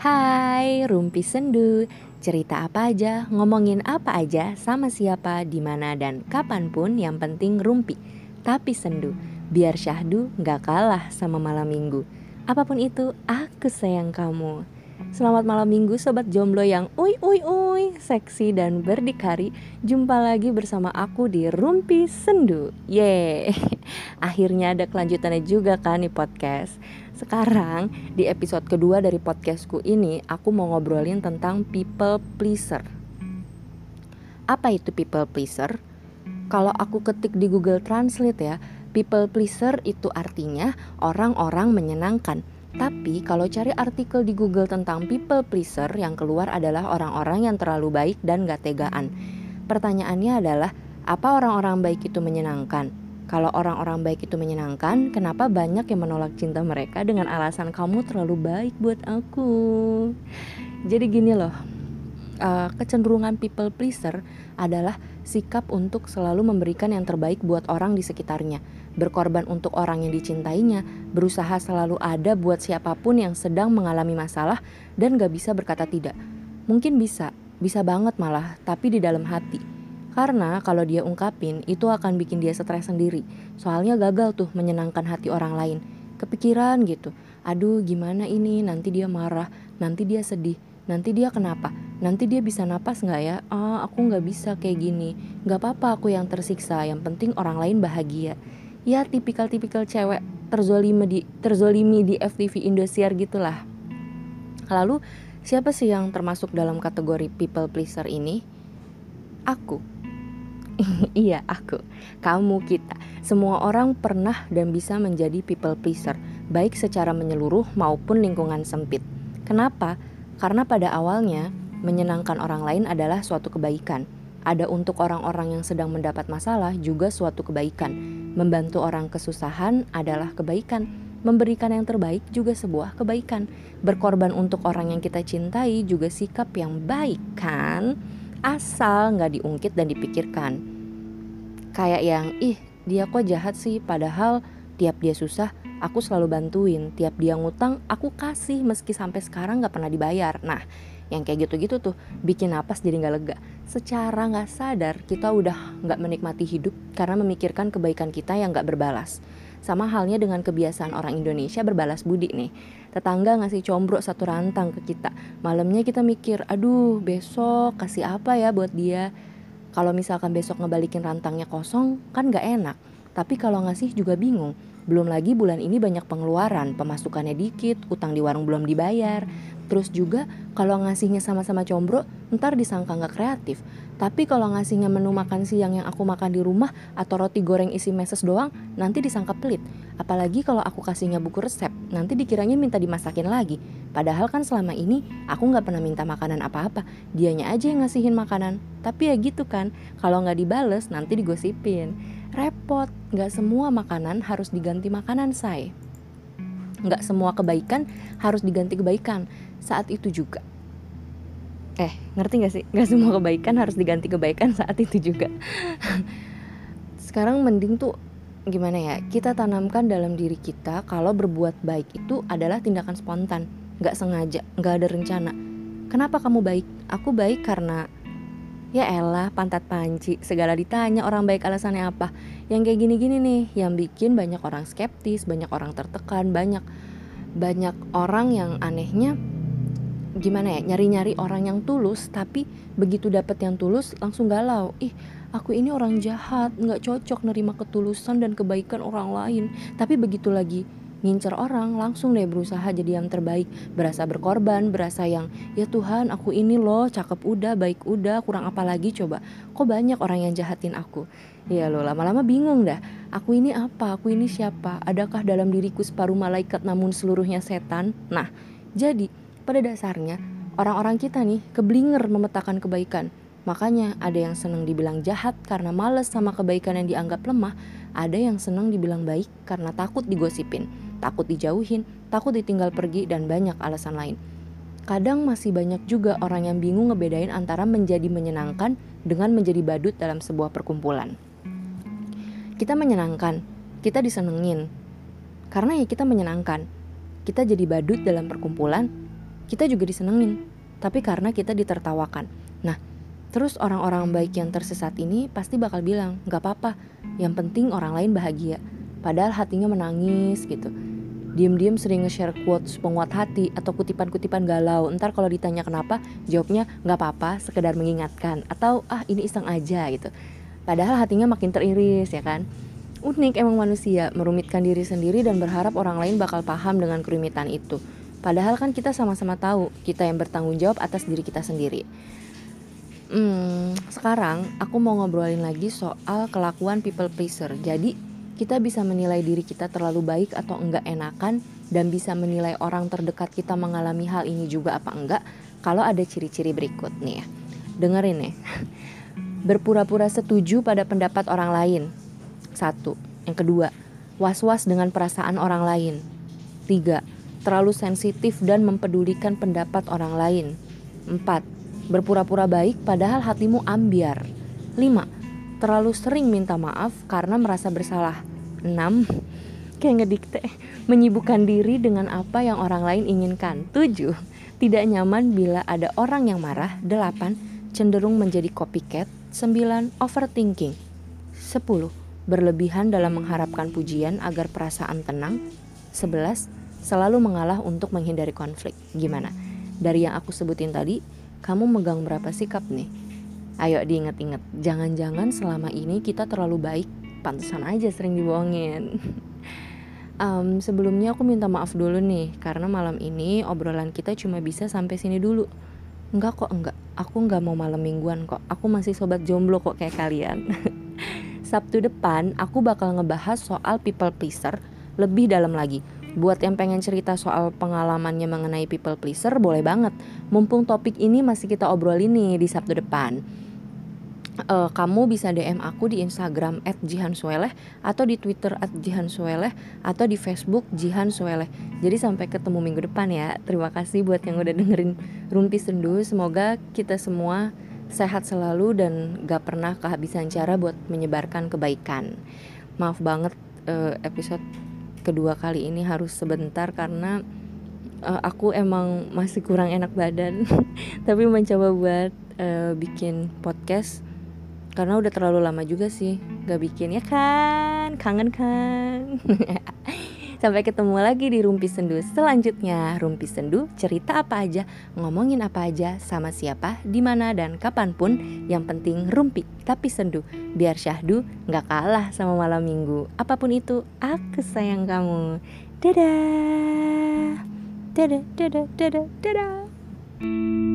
Hai, Rumpi Sendu. Cerita apa aja, ngomongin apa aja, sama siapa, di mana dan kapan pun yang penting rumpi. Tapi sendu, biar syahdu nggak kalah sama malam minggu. Apa pun itu, aku sayang kamu. Selamat malam minggu sobat jomblo yang ui ui ui seksi dan berdikari Jumpa lagi bersama aku di Rumpi Sendu Yeay Akhirnya ada kelanjutannya juga kan di podcast Sekarang di episode kedua dari podcastku ini Aku mau ngobrolin tentang people pleaser Apa itu people pleaser? Kalau aku ketik di Google Translate ya People pleaser itu artinya orang-orang menyenangkan tapi kalau cari artikel di Google tentang people pleaser yang keluar adalah orang-orang yang terlalu baik dan gak tegaan. Pertanyaannya adalah, apa orang-orang baik itu menyenangkan? Kalau orang-orang baik itu menyenangkan, kenapa banyak yang menolak cinta mereka dengan alasan kamu terlalu baik buat aku? Jadi gini loh, uh, kecenderungan people pleaser adalah sikap untuk selalu memberikan yang terbaik buat orang di sekitarnya berkorban untuk orang yang dicintainya, berusaha selalu ada buat siapa pun yang sedang mengalami masalah dan gak bisa berkata tidak. Mungkin bisa, bisa banget malah, tapi di dalam hati. Karena kalau dia ungkapin, itu akan bikin dia stres sendiri. Soalnya gagal tuh menyenangkan hati orang lain. Kepikiran gitu, aduh gimana ini, nanti dia marah, nanti dia sedih, nanti dia kenapa, nanti dia bisa napas nggak ya? Ah, aku nggak bisa kayak gini, nggak apa-apa aku yang tersiksa, yang penting orang lain bahagia ya tipikal-tipikal cewek terzolimi di terzolimi di FTV Indosiar gitulah. Lalu siapa sih yang termasuk dalam kategori people pleaser ini? Aku. iya, aku. Kamu kita. Semua orang pernah dan bisa menjadi people pleaser, baik secara menyeluruh maupun lingkungan sempit. Kenapa? Karena pada awalnya menyenangkan orang lain adalah suatu kebaikan ada untuk orang-orang yang sedang mendapat masalah juga suatu kebaikan. Membantu orang kesusahan adalah kebaikan. Memberikan yang terbaik juga sebuah kebaikan. Berkorban untuk orang yang kita cintai juga sikap yang baik kan? Asal nggak diungkit dan dipikirkan. Kayak yang, ih dia kok jahat sih padahal tiap dia susah aku selalu bantuin. Tiap dia ngutang aku kasih meski sampai sekarang nggak pernah dibayar. Nah yang kayak gitu-gitu tuh bikin napas jadi nggak lega secara nggak sadar kita udah nggak menikmati hidup karena memikirkan kebaikan kita yang nggak berbalas sama halnya dengan kebiasaan orang Indonesia berbalas budi nih. Tetangga ngasih combro satu rantang ke kita. Malamnya kita mikir aduh besok kasih apa ya buat dia? Kalau misalkan besok ngebalikin rantangnya kosong kan nggak enak. Tapi kalau ngasih juga bingung belum lagi bulan ini banyak pengeluaran, pemasukannya dikit, utang di warung belum dibayar. Terus juga kalau ngasihnya sama-sama combro, ntar disangka nggak kreatif. Tapi kalau ngasihnya menu makan siang yang aku makan di rumah atau roti goreng isi meses doang, nanti disangka pelit. Apalagi kalau aku kasihnya buku resep, nanti dikiranya minta dimasakin lagi. Padahal kan selama ini aku nggak pernah minta makanan apa-apa, dianya aja yang ngasihin makanan. Tapi ya gitu kan, kalau nggak dibales nanti digosipin. Repot, nggak semua makanan harus diganti makanan say. Nggak semua kebaikan harus diganti kebaikan. Saat itu juga. Eh, ngerti gak sih? Nggak semua kebaikan harus diganti kebaikan saat itu juga. Sekarang mending tuh gimana ya? Kita tanamkan dalam diri kita kalau berbuat baik itu adalah tindakan spontan, nggak sengaja, nggak ada rencana. Kenapa kamu baik? Aku baik karena Ya elah, pantat panci, segala ditanya orang baik alasannya apa. Yang kayak gini-gini nih, yang bikin banyak orang skeptis, banyak orang tertekan, banyak banyak orang yang anehnya gimana ya nyari-nyari orang yang tulus tapi begitu dapat yang tulus langsung galau ih aku ini orang jahat nggak cocok nerima ketulusan dan kebaikan orang lain tapi begitu lagi ngincer orang langsung deh berusaha jadi yang terbaik. Berasa berkorban berasa yang ya Tuhan aku ini loh cakep udah baik udah kurang apa lagi coba? Kok banyak orang yang jahatin aku? Ya lo lama-lama bingung dah. Aku ini apa? Aku ini siapa? Adakah dalam diriku separuh malaikat namun seluruhnya setan? Nah jadi pada dasarnya orang-orang kita nih keblinger memetakan kebaikan. Makanya ada yang senang dibilang jahat karena males sama kebaikan yang dianggap lemah, ada yang senang dibilang baik karena takut digosipin takut dijauhin, takut ditinggal pergi, dan banyak alasan lain. Kadang masih banyak juga orang yang bingung ngebedain antara menjadi menyenangkan dengan menjadi badut dalam sebuah perkumpulan. Kita menyenangkan, kita disenengin, karena ya kita menyenangkan. Kita jadi badut dalam perkumpulan, kita juga disenengin tapi karena kita ditertawakan nah terus orang-orang baik yang tersesat ini pasti bakal bilang nggak apa-apa yang penting orang lain bahagia padahal hatinya menangis gitu Diam-diam sering nge-share quotes penguat hati atau kutipan-kutipan galau. Ntar kalau ditanya kenapa, jawabnya nggak apa-apa, sekedar mengingatkan. Atau ah ini iseng aja gitu. Padahal hatinya makin teriris ya kan. Unik emang manusia, merumitkan diri sendiri dan berharap orang lain bakal paham dengan kerumitan itu. Padahal kan kita sama-sama tahu, kita yang bertanggung jawab atas diri kita sendiri. Hmm, sekarang aku mau ngobrolin lagi soal kelakuan people pleaser. Jadi kita bisa menilai diri kita terlalu baik atau enggak enakan dan bisa menilai orang terdekat kita mengalami hal ini juga apa enggak kalau ada ciri-ciri berikut nih ya. Dengerin nih. Berpura-pura setuju pada pendapat orang lain. Satu. Yang kedua, was-was dengan perasaan orang lain. Tiga, terlalu sensitif dan mempedulikan pendapat orang lain. Empat, berpura-pura baik padahal hatimu ambiar. Lima, terlalu sering minta maaf karena merasa bersalah. 6. Kayak ngedikte, menyibukkan diri dengan apa yang orang lain inginkan. 7. Tidak nyaman bila ada orang yang marah. 8. Cenderung menjadi copycat. 9. Overthinking. 10. Berlebihan dalam mengharapkan pujian agar perasaan tenang. 11. Selalu mengalah untuk menghindari konflik. Gimana? Dari yang aku sebutin tadi, kamu megang berapa sikap nih? Ayo diinget-inget, jangan-jangan selama ini kita terlalu baik pantesan aja sering dibohongin. Um, sebelumnya aku minta maaf dulu nih karena malam ini obrolan kita cuma bisa sampai sini dulu. Enggak kok enggak. Aku enggak mau malam mingguan kok. Aku masih sobat jomblo kok kayak kalian. Sabtu depan aku bakal ngebahas soal people pleaser lebih dalam lagi. Buat yang pengen cerita soal pengalamannya mengenai people pleaser boleh banget. Mumpung topik ini masih kita obrolin nih di Sabtu depan uh, kamu bisa DM aku di Instagram @jihansueleh atau di Twitter @jihansueleh atau di Facebook Jihan Sueleh. Jadi sampai ketemu minggu depan ya. Terima kasih buat yang udah dengerin Rumpi Sendu. Semoga kita semua sehat selalu dan gak pernah kehabisan cara buat menyebarkan kebaikan. Maaf banget uh, episode kedua kali ini harus sebentar karena uh, aku emang masih kurang enak badan tapi mencoba buat uh, bikin podcast karena udah terlalu lama juga sih gak bikin ya kan kangen kan Sampai ketemu lagi di Rumpi Sendu selanjutnya. Rumpi Sendu cerita apa aja, ngomongin apa aja, sama siapa, di mana dan kapan pun. Yang penting rumpi tapi sendu. Biar syahdu nggak kalah sama malam minggu. Apa pun itu, aku sayang kamu. Dadah. Dadah, dadah, dadah, dadah.